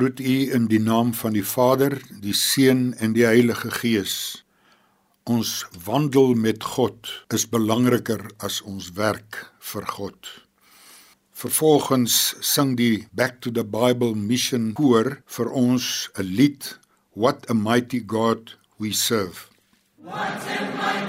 Groet u in die naam van die Vader, die Seun en die Heilige Gees. Ons wandel met God is belangriker as ons werk vir God. Vervolgens sing die Back to the Bible Mission Koor vir ons 'n lied What a Mighty God We Serve. What a mighty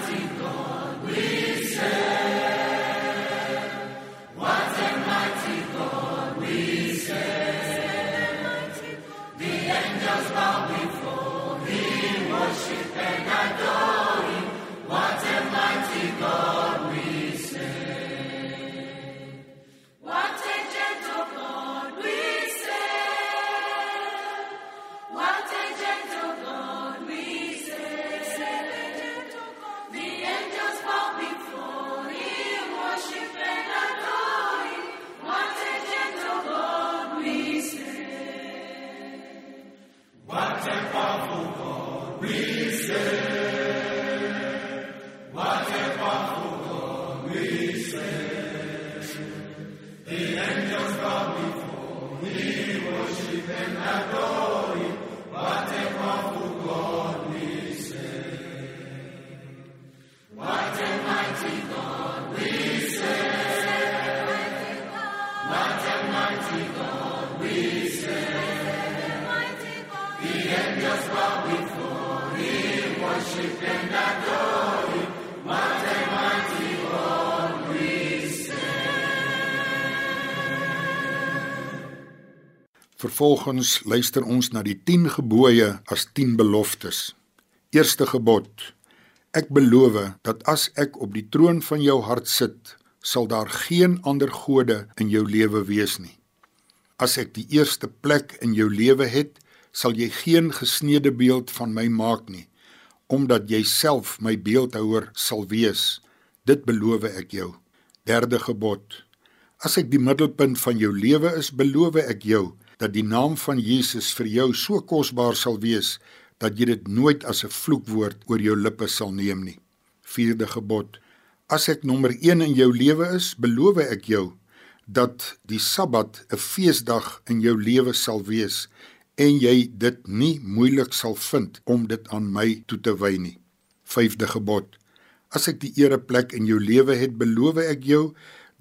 Vervolgens luister ons na die 10 gebooie as 10 beloftes. Eerste gebod: Ek beloof dat as ek op die troon van jou hart sit, sal daar geen ander gode in jou lewe wees nie. As ek die eerste plek in jou lewe het, sal jy geen gesneede beeld van my maak nie, omdat jy self my beeldhouer sal wees. Dit beloof ek jou. Derde gebod: As ek die middelpunt van jou lewe is, beloof ek jou dat die naam van Jesus vir jou so kosbaar sal wees dat jy dit nooit as 'n vloekwoord oor jou lippe sal neem nie. Vierde gebod: As ek nommer 1 in jou lewe is, beloof ek jou dat die Sabbat 'n feesdag in jou lewe sal wees en jy dit nie moeilik sal vind om dit aan my toe te wy nie. Vyfde gebod: As ek die ereplek in jou lewe het, beloof ek jou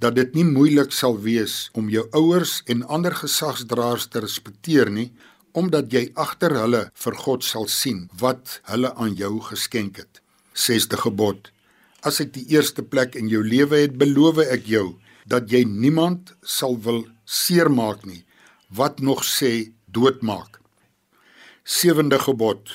dat dit nie moeilik sal wees om jou ouers en ander gesagsdraers te respekteer nie omdat jy agter hulle vir God sal sien wat hulle aan jou geskenk het. Sesde gebod: As ek die eerste plek in jou lewe het, beloof ek jou dat jy niemand sal wil seermaak nie, wat nog sê doodmaak. Sewende gebod: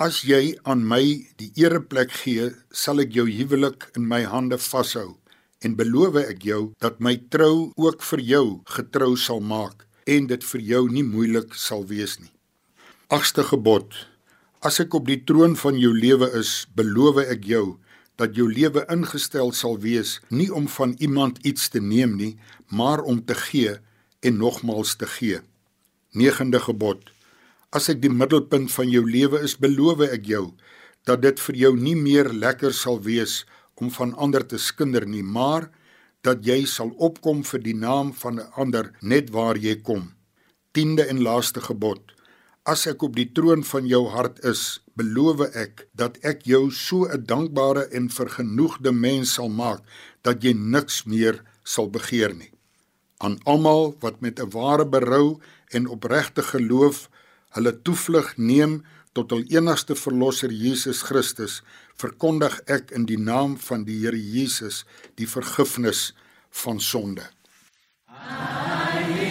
As jy aan my die ereplek gee, sal ek jou huwelik in my hande vashou en beloof ek jou dat my trou ook vir jou getrou sal maak en dit vir jou nie moeilik sal wees nie. Agste gebod: As ek op die troon van jou lewe is, beloof ek jou dat jou lewe ingestel sal wees nie om van iemand iets te neem nie, maar om te gee en nogmals te gee. Negende gebod: As ek die middelpunt van jou lewe is, beloof ek jou dat dit vir jou nie meer lekker sal wees om van ander te skinder nie, maar dat jy sal opkom vir die naam van 'n ander net waar jy kom. 10de en laaste gebod. As ek op die troon van jou hart is, beloof ek dat ek jou so 'n dankbare en vergenoegde mens sal maak dat jy niks meer sal begeer nie. Aan almal wat met 'n ware berou en opregte geloof hulle toevlug neem tot hul enigste verlosser Jesus Christus verkondig ek in die naam van die Here Jesus die vergifnis van sonde. Amen.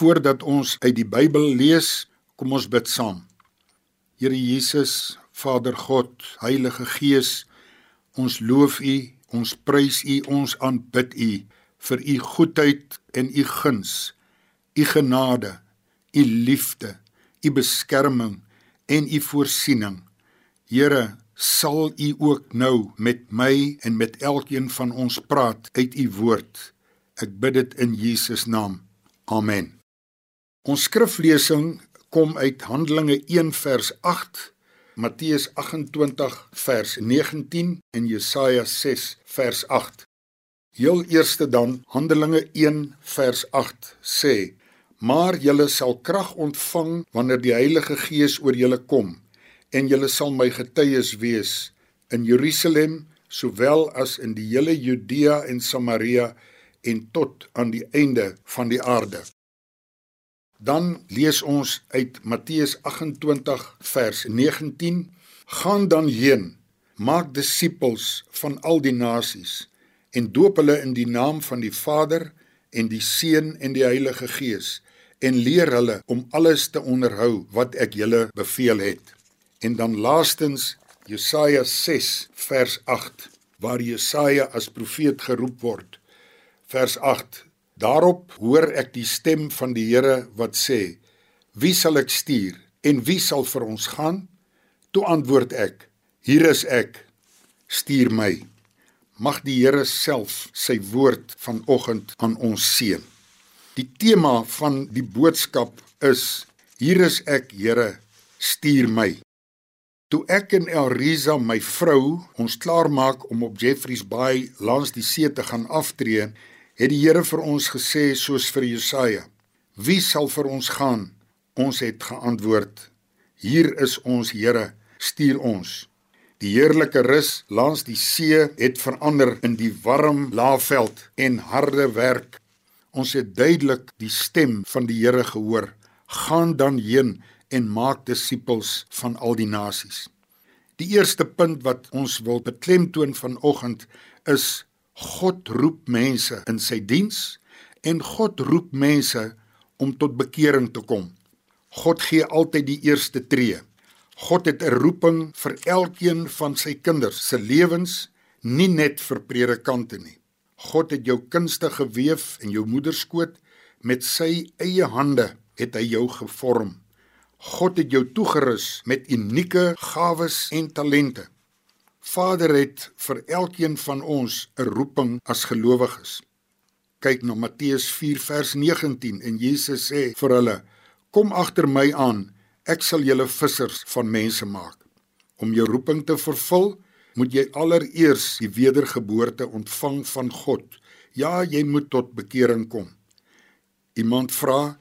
Voordat ons uit die Bybel lees, kom ons bid saam. Here Jesus, Vader God, Heilige Gees, ons loof U, ons prys U, ons aanbid U vir U goedheid en U guns, U genade, U liefde, U beskerming en U voorsiening. Here, sal U ook nou met my en met elkeen van ons praat uit U woord. Ek bid dit in Jesus naam. Amen. Ons skriflesing kom uit Handelinge 1 vers 8, Matteus 28 vers 19 en Jesaja 6 vers 8. Heel eerste dan Handelinge 1 vers 8 sê: Maar julle sal krag ontvang wanneer die Heilige Gees oor julle kom en julle sal my getuies wees in Jerusalem sowel as in die hele Judea en Samaria en tot aan die einde van die aarde. Dan lees ons uit Matteus 28 vers 19: Gaan dan heen, maak disippels van al die nasies en doop hulle in die naam van die Vader en die Seun en die Heilige Gees en leer hulle om alles te onderhou wat ek julle beveel het. En dan laastens Jesaja 6 vers 8 waar Jesaja as profeet geroep word. Vers Daarop hoor ek die stem van die Here wat sê: Wie sal ek stuur en wie sal vir ons gaan? Toe antwoord ek: Hier is ek. Stuur my. Mag die Here self sy woord vanoggend aan ons seën. Die tema van die boodskap is: Hier is ek, Here, stuur my. Toe ek en Elriza, my vrou, ons klaarmaak om op Jeffreys Bay langs die see te gaan aftree, het die Here vir ons gesê soos vir Jesaja: Wie sal vir ons gaan? Ons het geantwoord: Hier is ons Here, stuur ons. Die heerlike rus langs die see het verander in die warm laafveld en harde werk. Ons het duidelik die stem van die Here gehoor: Gaan dan heen en maak disippels van al die nasies. Die eerste punt wat ons wil beklemtoon vanoggend is God roep mense in sy diens en God roep mense om tot bekering te kom. God gee altyd die eerste tree. God het 'n roeping vir elkeen van sy kinders se lewens, nie net vir predikante nie. God het jou kunste gewewe in jou moederskoot met sy eie hande het hy jou gevorm. God het jou toegerus met unieke gawes en talente. Vader het vir elkeen van ons 'n roeping as gelowiges. Kyk na Matteus 4 vers 19 en Jesus sê vir hulle: "Kom agter my aan, ek sal julle vissers van mense maak." Om jou roeping te vervul, moet jy allereers die wedergeboorte ontvang van God. Ja, jy moet tot bekering kom. Iemand vra: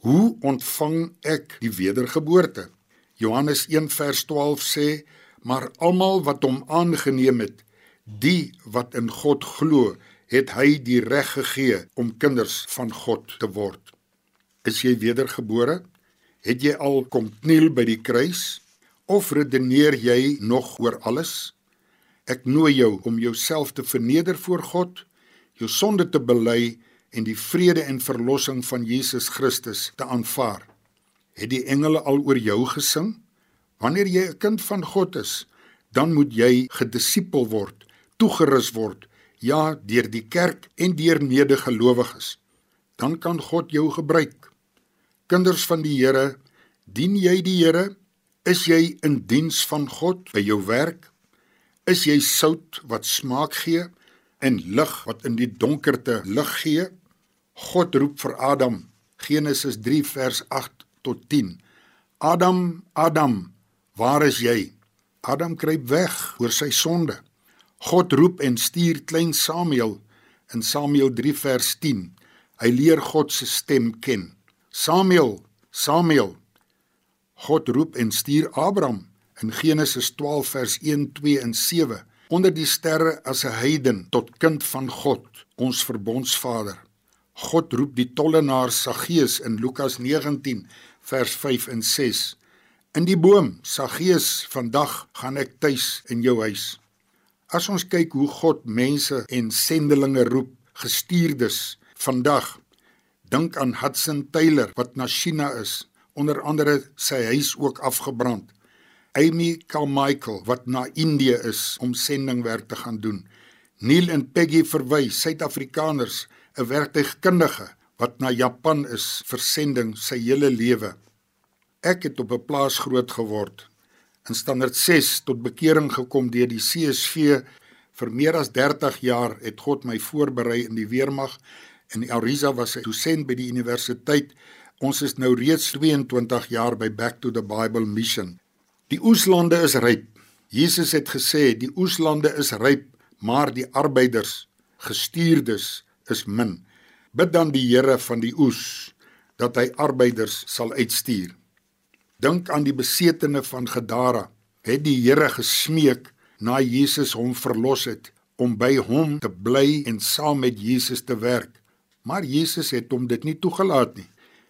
"Hoe ontvang ek die wedergeboorte?" Johannes 1 vers 12 sê: maar almal wat hom aangeneem het, die wat in God glo, het hy die reg gegee om kinders van God te word. Is jy wedergebore? Het jy al kom kniel by die kruis of redeneer jy nog oor alles? Ek nooi jou om jouself te verneder voor God, jou sonde te bely en die vrede en verlossing van Jesus Christus te aanvaar. Het die engele al oor jou gesing? Wanneer jy 'n kind van God is, dan moet jy gedisipel word, toegerus word, ja, deur die kerk en deur medegelowiges. Dan kan God jou gebruik. Kinders van die Here, dien jy die Here? Is jy in diens van God by jou werk? Is jy sout wat smaak gee en lig wat in die donkerte lig gee? God roep vir Adam, Genesis 3 vers 8 tot 10. Adam, Adam, Waar is jy? Adam kruip weg oor sy sonde. God roep en stuur klein Samuel in Samuel 3 vers 10. Hy leer God se stem ken. Samuel, Samuel. God roep en stuur Abraham in Genesis 12 vers 1, 2 en 7 onder die sterre as 'n heiden tot kind van God, ons verbondsvader. God roep die tollenaar Saggeus in Lukas 19 vers 5 en 6 In die boom, Saggeus, vandag gaan ek tuis in jou huis. As ons kyk hoe God mense en sendelinge roep, gestuurdes vandag, Dink aan Hudson Taylor wat na China is, onder andere sy huis ook afgebrand. Amy Carmichael wat na Indië is om sendingwerk te gaan doen. Neil en Peggy Verwy, Suid-Afrikaners, 'n werktuigkundige wat na Japan is vir sending sy hele lewe. Ek het op 'n plaas groot geword. In standaard 6 tot bekering gekom deur die CSV vir meer as 30 jaar het God my voorberei in die weermag en Arisa was 'n dosent by die universiteit. Ons is nou reeds 22 jaar by Back to the Bible Mission. Die oeslande is ryp. Jesus het gesê die oeslande is ryp, maar die arbeiders, gestuurdes, is min. Bid dan die Here van die oes dat hy arbeiders sal uitstuur. Dink aan die besetene van Gadara. Het die Here gesmeek na Jesus hom verlos het om by hom te bly en saam met Jesus te werk. Maar Jesus het hom dit nie toegelaat nie.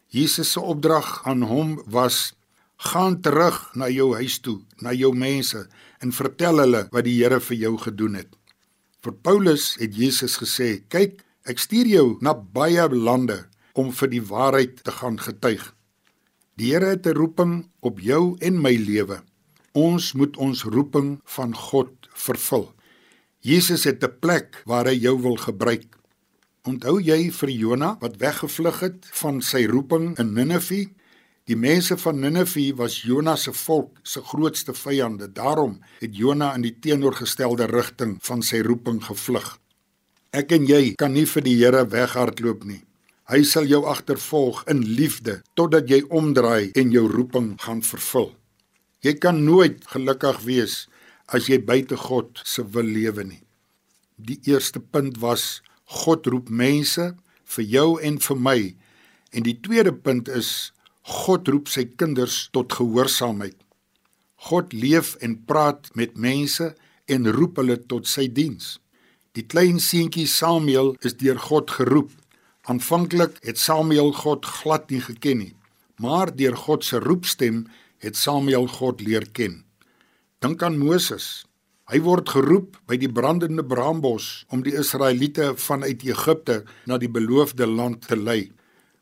Jesus se opdrag aan hom was: "Gaan terug na jou huis toe, na jou mense en vertel hulle wat die Here vir jou gedoen het." Vir Paulus het Jesus gesê: "Kyk, ek stuur jou na baie lande om vir die waarheid te gaan getuig." Die Here het 'n roeping op jou en my lewe. Ons moet ons roeping van God vervul. Jesus het 'n plek waar hy jou wil gebruik. Onthou jy vir Jona wat weggevlug het van sy roeping in Ninive? Die mense van Ninive was Jona se volk se grootste vyande. Daarom het Jona in die teenoorgestelde rigting van sy roeping gevlug. Ek en jy kan nie vir die Here weghardloop nie. Hy sal jou agtervolg in liefde totdat jy omdraai en jou roeping gaan vervul. Jy kan nooit gelukkig wees as jy buite God se wil lewe nie. Die eerste punt was God roep mense vir jou en vir my en die tweede punt is God roep sy kinders tot gehoorsaamheid. God leef en praat met mense en roep hulle tot sy diens. Die klein seentjie Samuel is deur God geroep Aanvanklik het Samuel God glad nie geken nie, maar deur God se roepstem het Samuel God leer ken. Dink aan Moses. Hy word geroep by die brandende braambos om die Israeliete vanuit Egipte na die beloofde land te lei.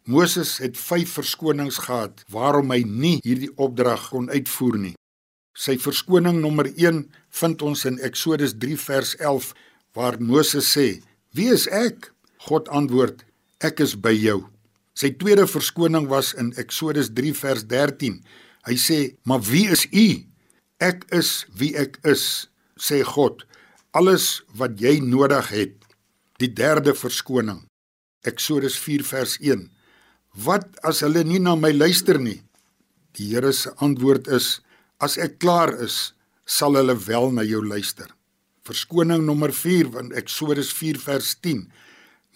Moses het 5 verskonings gehad waarom hy nie hierdie opdrag kon uitvoer nie. Sy verskoning nommer 1 vind ons in Eksodus 3 vers 11 waar Moses sê: "Wie is ek?" God antwoord: ek is by jou. Sy tweede verskoning was in Eksodus 3 vers 13. Hy sê: "Maar wie is u? Ek is wie ek is," sê God. "Alles wat jy nodig het." Die derde verskoning. Eksodus 4 vers 1. "Wat as hulle nie na my luister nie?" Die Here se antwoord is: "As ek klaar is, sal hulle wel na jou luister." Verskoning nommer 4 van Eksodus 4 vers 10.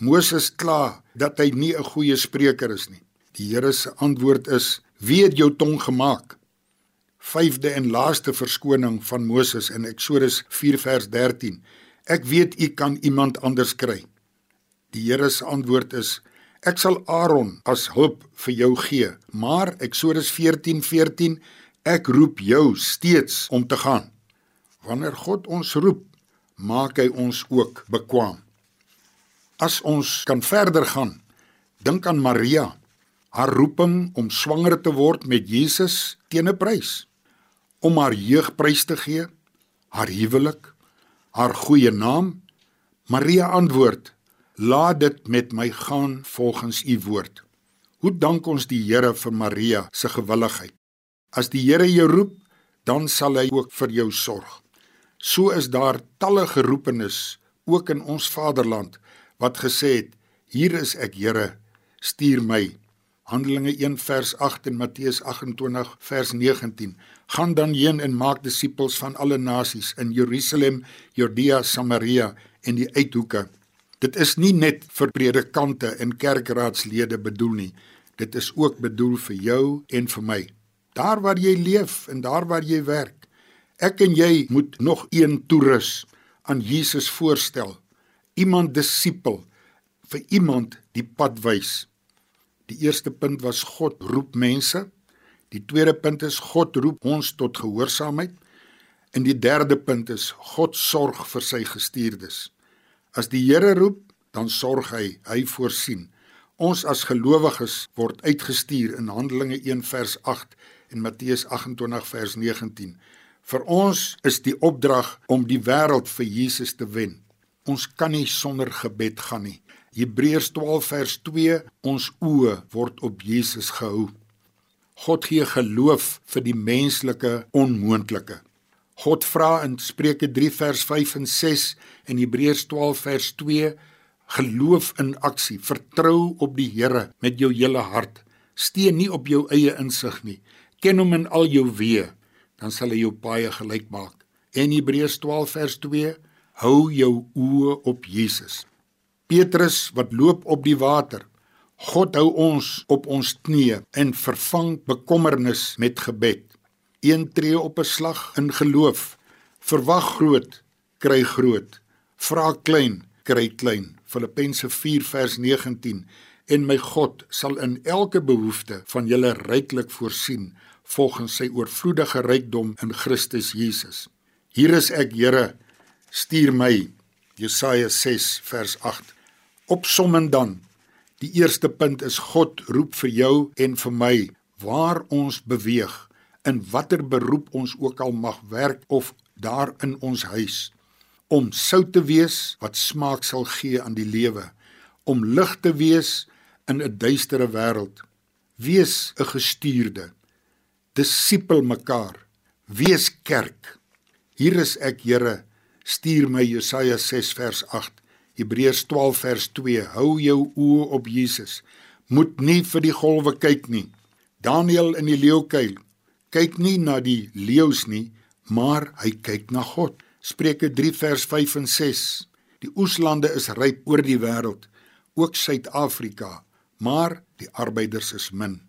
Moses kla dat hy nie 'n goeie spreker is nie. Die Here se antwoord is: "Wie het jou tong gemaak?" Vyfde en laaste verskoning van Moses in Eksodus 4 vers 13. Ek weet u kan iemand anders kry. Die Here se antwoord is: Ek sal Aaron as hulp vir jou gee, maar Eksodus 14:14 14, Ek roep jou steeds om te gaan. Wanneer God ons roep, maak hy ons ook bekwam. As ons kan verder gaan, dink aan Maria, haar roeping om swanger te word met Jesus teen 'n prys, om haar jeugprys te gee, haar huwelik, haar goeie naam. Maria antwoord: "Laat dit met my gaan volgens u woord." Hoe dank ons die Here vir Maria se gewilligheid. As die Here jou roep, dan sal hy ook vir jou sorg. So is daar talle geroepenes ook in ons vaderland wat gesê het: "Hier is ek, Here, stuur my." Handelinge 1 vers 8 en Matteus 28 vers 19. Gaan dan heen en maak disippels van alle nasies in Jerusalem, Judea, Samaria en die uithoeke. Dit is nie net vir predikante en kerkraadslede bedoel nie. Dit is ook bedoel vir jou en vir my. Daar waar jy leef en daar waar jy werk. Ek en jy moet nog een toerus aan Jesus voorstel iemand disipel vir iemand die pad wys. Die eerste punt was God roep mense. Die tweede punt is God roep ons tot gehoorsaamheid. En die derde punt is God sorg vir sy gestuurdes. As die Here roep, dan sorg hy, hy voorsien. Ons as gelowiges word uitgestuur in Handelinge 1 vers 8 en Matteus 28 vers 19. Vir ons is die opdrag om die wêreld vir Jesus te wen. Ons kan nie sonder gebed gaan nie. Hebreërs 12 vers 2 ons oë word op Jesus gehou. God gee geloof vir die menslike onmoontlike. God vra in Spreuke 3 vers 5 en 6 en Hebreërs 12 vers 2 geloof in aksie. Vertrou op die Here met jou hele hart. Steun nie op jou eie insig nie. Ken hom in al jou weë, dan sal hy jou paie gelyk maak. En Hebreërs 12 vers 2 hou jou oë op Jesus. Petrus wat loop op die water. God hou ons op ons knieë en vervang bekommernis met gebed. Een tree op 'n slag in geloof. Verwag groot, kry groot. Vra klein, kry klein. Filippense 4 vers 19 en my God sal in elke behoefte van julle ryklik voorsien volgens sy oorvloedige rykdom in Christus Jesus. Hier is ek, Here, stuur my. Jesaja 6 vers 8. Opsommend dan. Die eerste punt is God roep vir jou en vir my waar ons beweeg, in watter beroep ons ook al mag werk of daar in ons huis om sout te wees wat smaak sal gee aan die lewe, om lig te wees in 'n duistere wêreld. Wees 'n gestuurde. Disipel mekaar. Wees kerk. Hier is ek, Here, stuur my Jesaja 6 vers 8. Hebreërs 12 vers 2. Hou jou oë op Jesus. Moet nie vir die golwe kyk nie. Daniël in die leeukuil kyk nie na die leeu's nie, maar hy kyk na God. Spreuke 3 vers 5 en 6. Die oeslande is ryp oor die wêreld, ook Suid-Afrika, maar die arbeiders is min.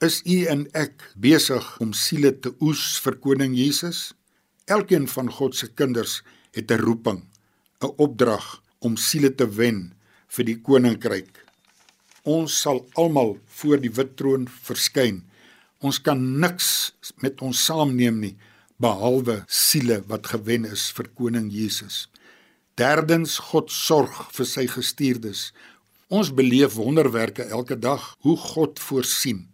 Is u en ek besig om siele te oes vir koning Jesus? Elkeen van God se kinders het 'n roeping, 'n opdrag om siele te wen vir die koninkryk. Ons sal almal voor die wit troon verskyn. Ons kan niks met ons saamneem nie behalwe siele wat gewen is vir koning Jesus. Derdens God sorg vir sy gestuurdes. Ons beleef wonderwerke elke dag hoe God voorsien.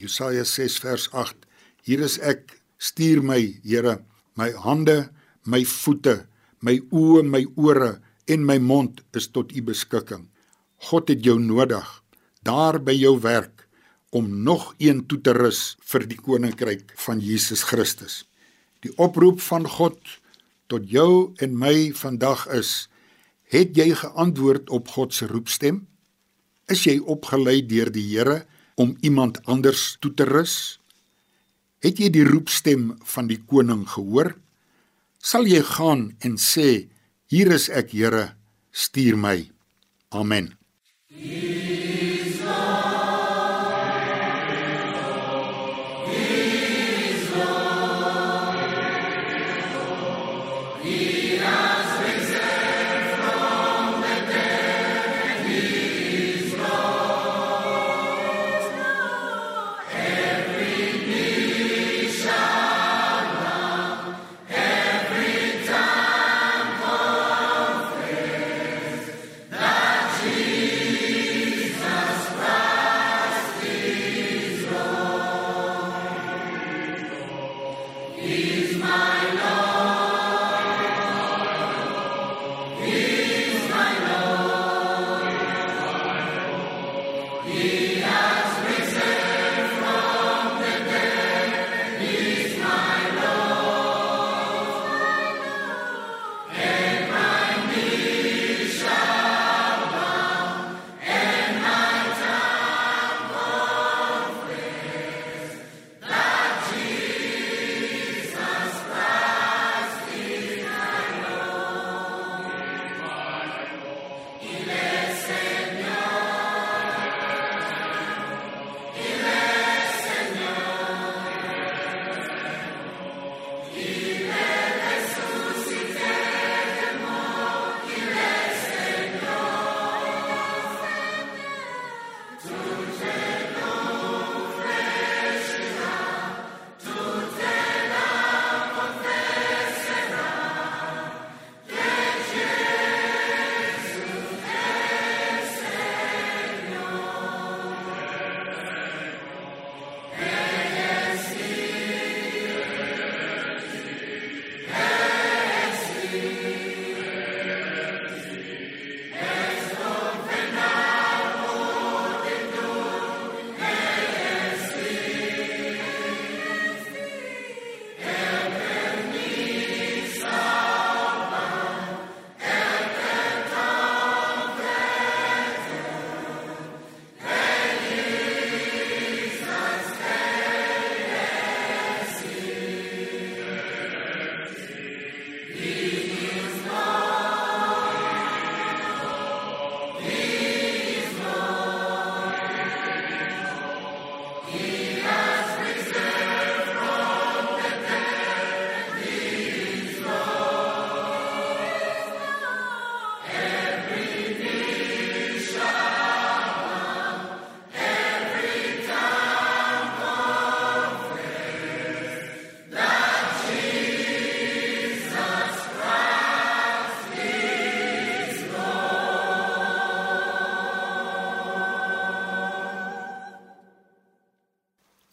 Jesaja 6 vers 8. Hier is ek, stuur my, Here, my hande, my voete, my oë, my ore en my mond is tot u beskikking. God het jou nodig daar by jou werk om nog een toe te rus vir die koninkryk van Jesus Christus. Die oproep van God tot jou en my vandag is: Het jy geantwoord op God se roepstem? Is jy opgelei deur die Here om iemand anders toe te rus? Het jy die roepstem van die koning gehoor? Sal jy gaan en sê: Hier is ek, Here, stuur my. Amen. Jesus.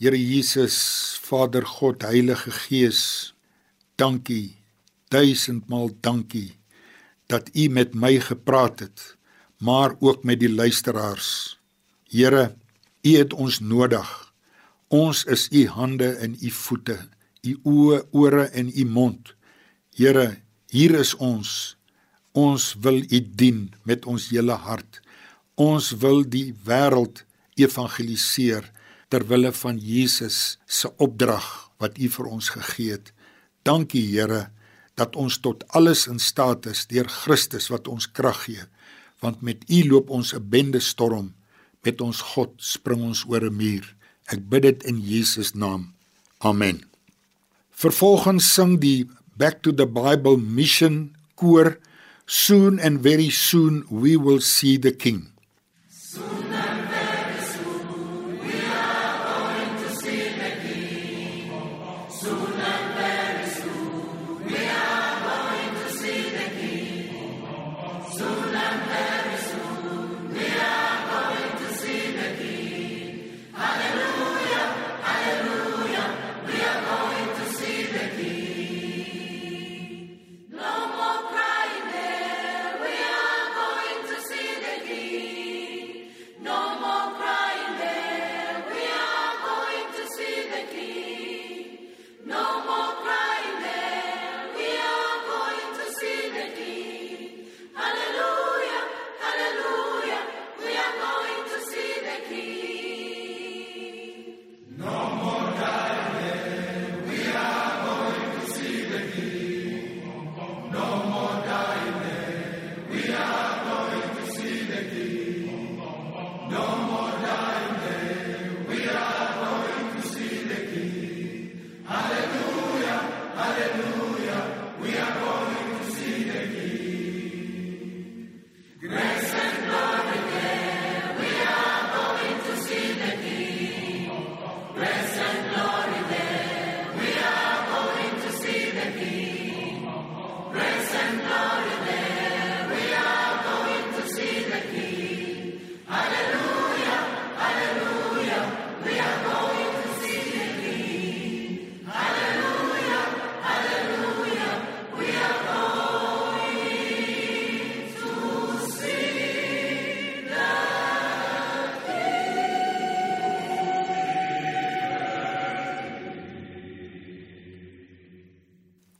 Here Jesus, Vader God, Heilige Gees, dankie. Duisendmal dankie dat U met my gepraat het, maar ook met die luisteraars. Here, U het ons nodig. Ons is U hande en U voete, U oë, ore en U mond. Here, hier is ons. Ons wil U dien met ons hele hart. Ons wil die wêreld evangeliseer ter wille van Jesus se opdrag wat U vir ons gegee het. Dankie Here dat ons tot alles in staat is deur Christus wat ons krag gee, want met U loop ons 'n bende storm, met ons God spring ons oor 'n muur. Ek bid dit in Jesus naam. Amen. Vervolgens sing die Back to the Bible Mission koor Soon and very soon we will see the king.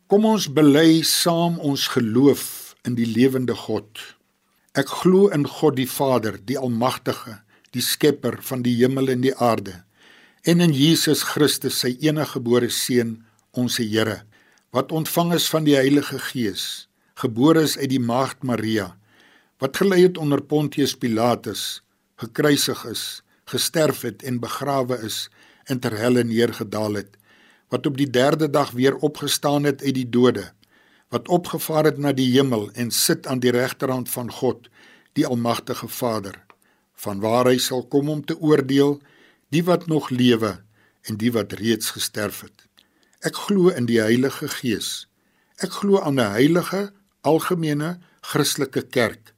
Kom ons bely saam ons geloof in die lewende God. Ek glo in God die Vader, die Almagtige, die Skepper van die hemel en die aarde, en in Jesus Christus, sy eniggebore seun, ons Here, wat ontvang is van die Heilige Gees, gebore is uit die maagd Maria, wat gelei het onder Pontius Pilatus, gekruisig is, gesterf het en begrawe is en ter helle neergedaal het wat op die 3de dag weer opgestaan het uit die dode, wat opgevaar het na die hemel en sit aan die regterhand van God, die almagtige Vader, vanwaar hy sal kom om te oordeel die wat nog lewe en die wat reeds gesterf het. Ek glo in die Heilige Gees. Ek glo aan 'n heilige, algemene Christelike kerk,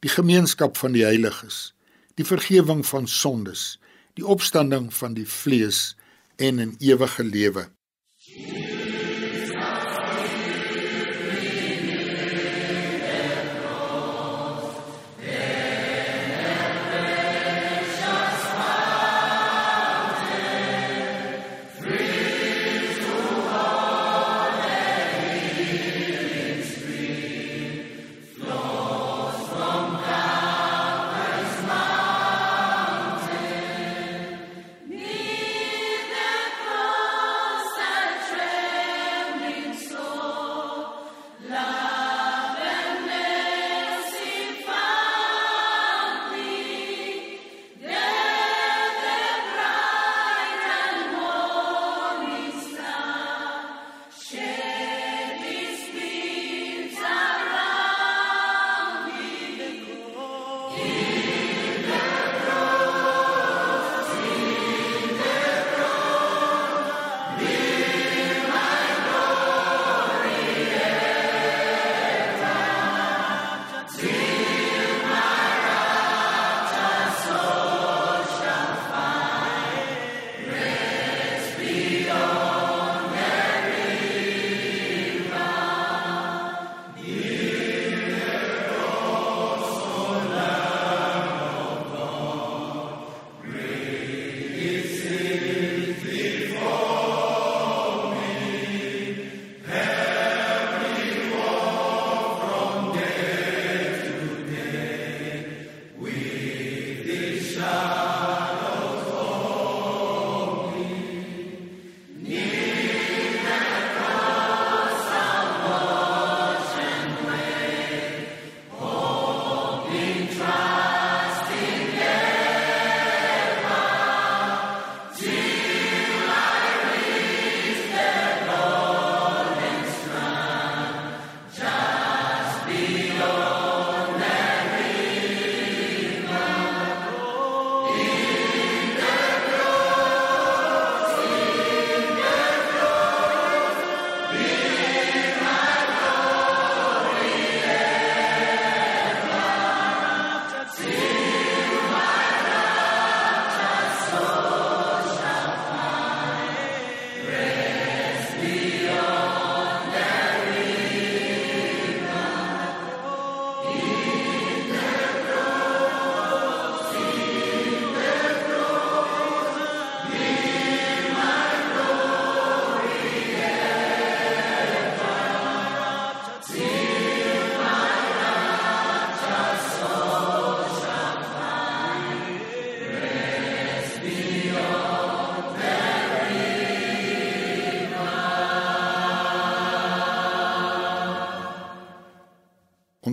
die gemeenskap van die heiliges, die vergifnis van sondes, die opstanding van die vlees en in ewige lewe.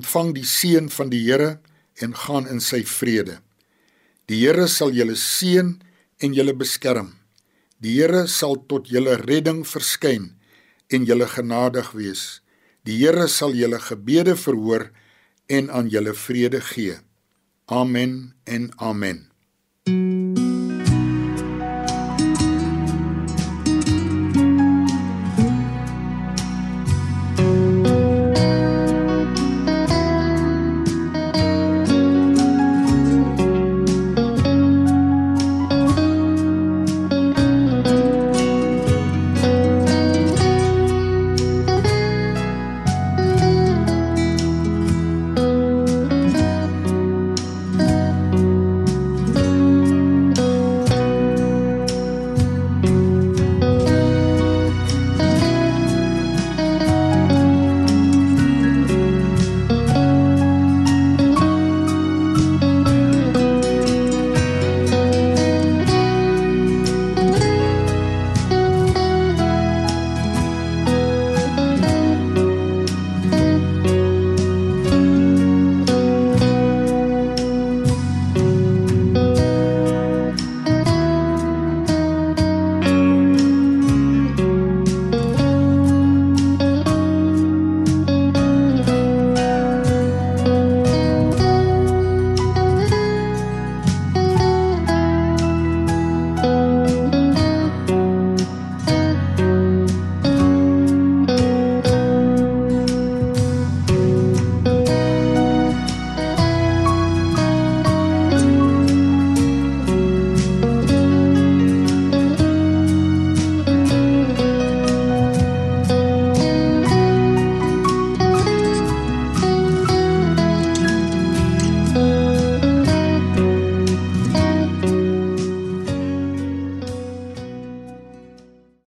Ontvang die seën van die Here en gaan in sy vrede. Die Here sal julle seën en julle beskerm. Die Here sal tot julle redding verskyn en julle genadig wees. Die Here sal julle gebede verhoor en aan julle vrede gee. Amen en amen.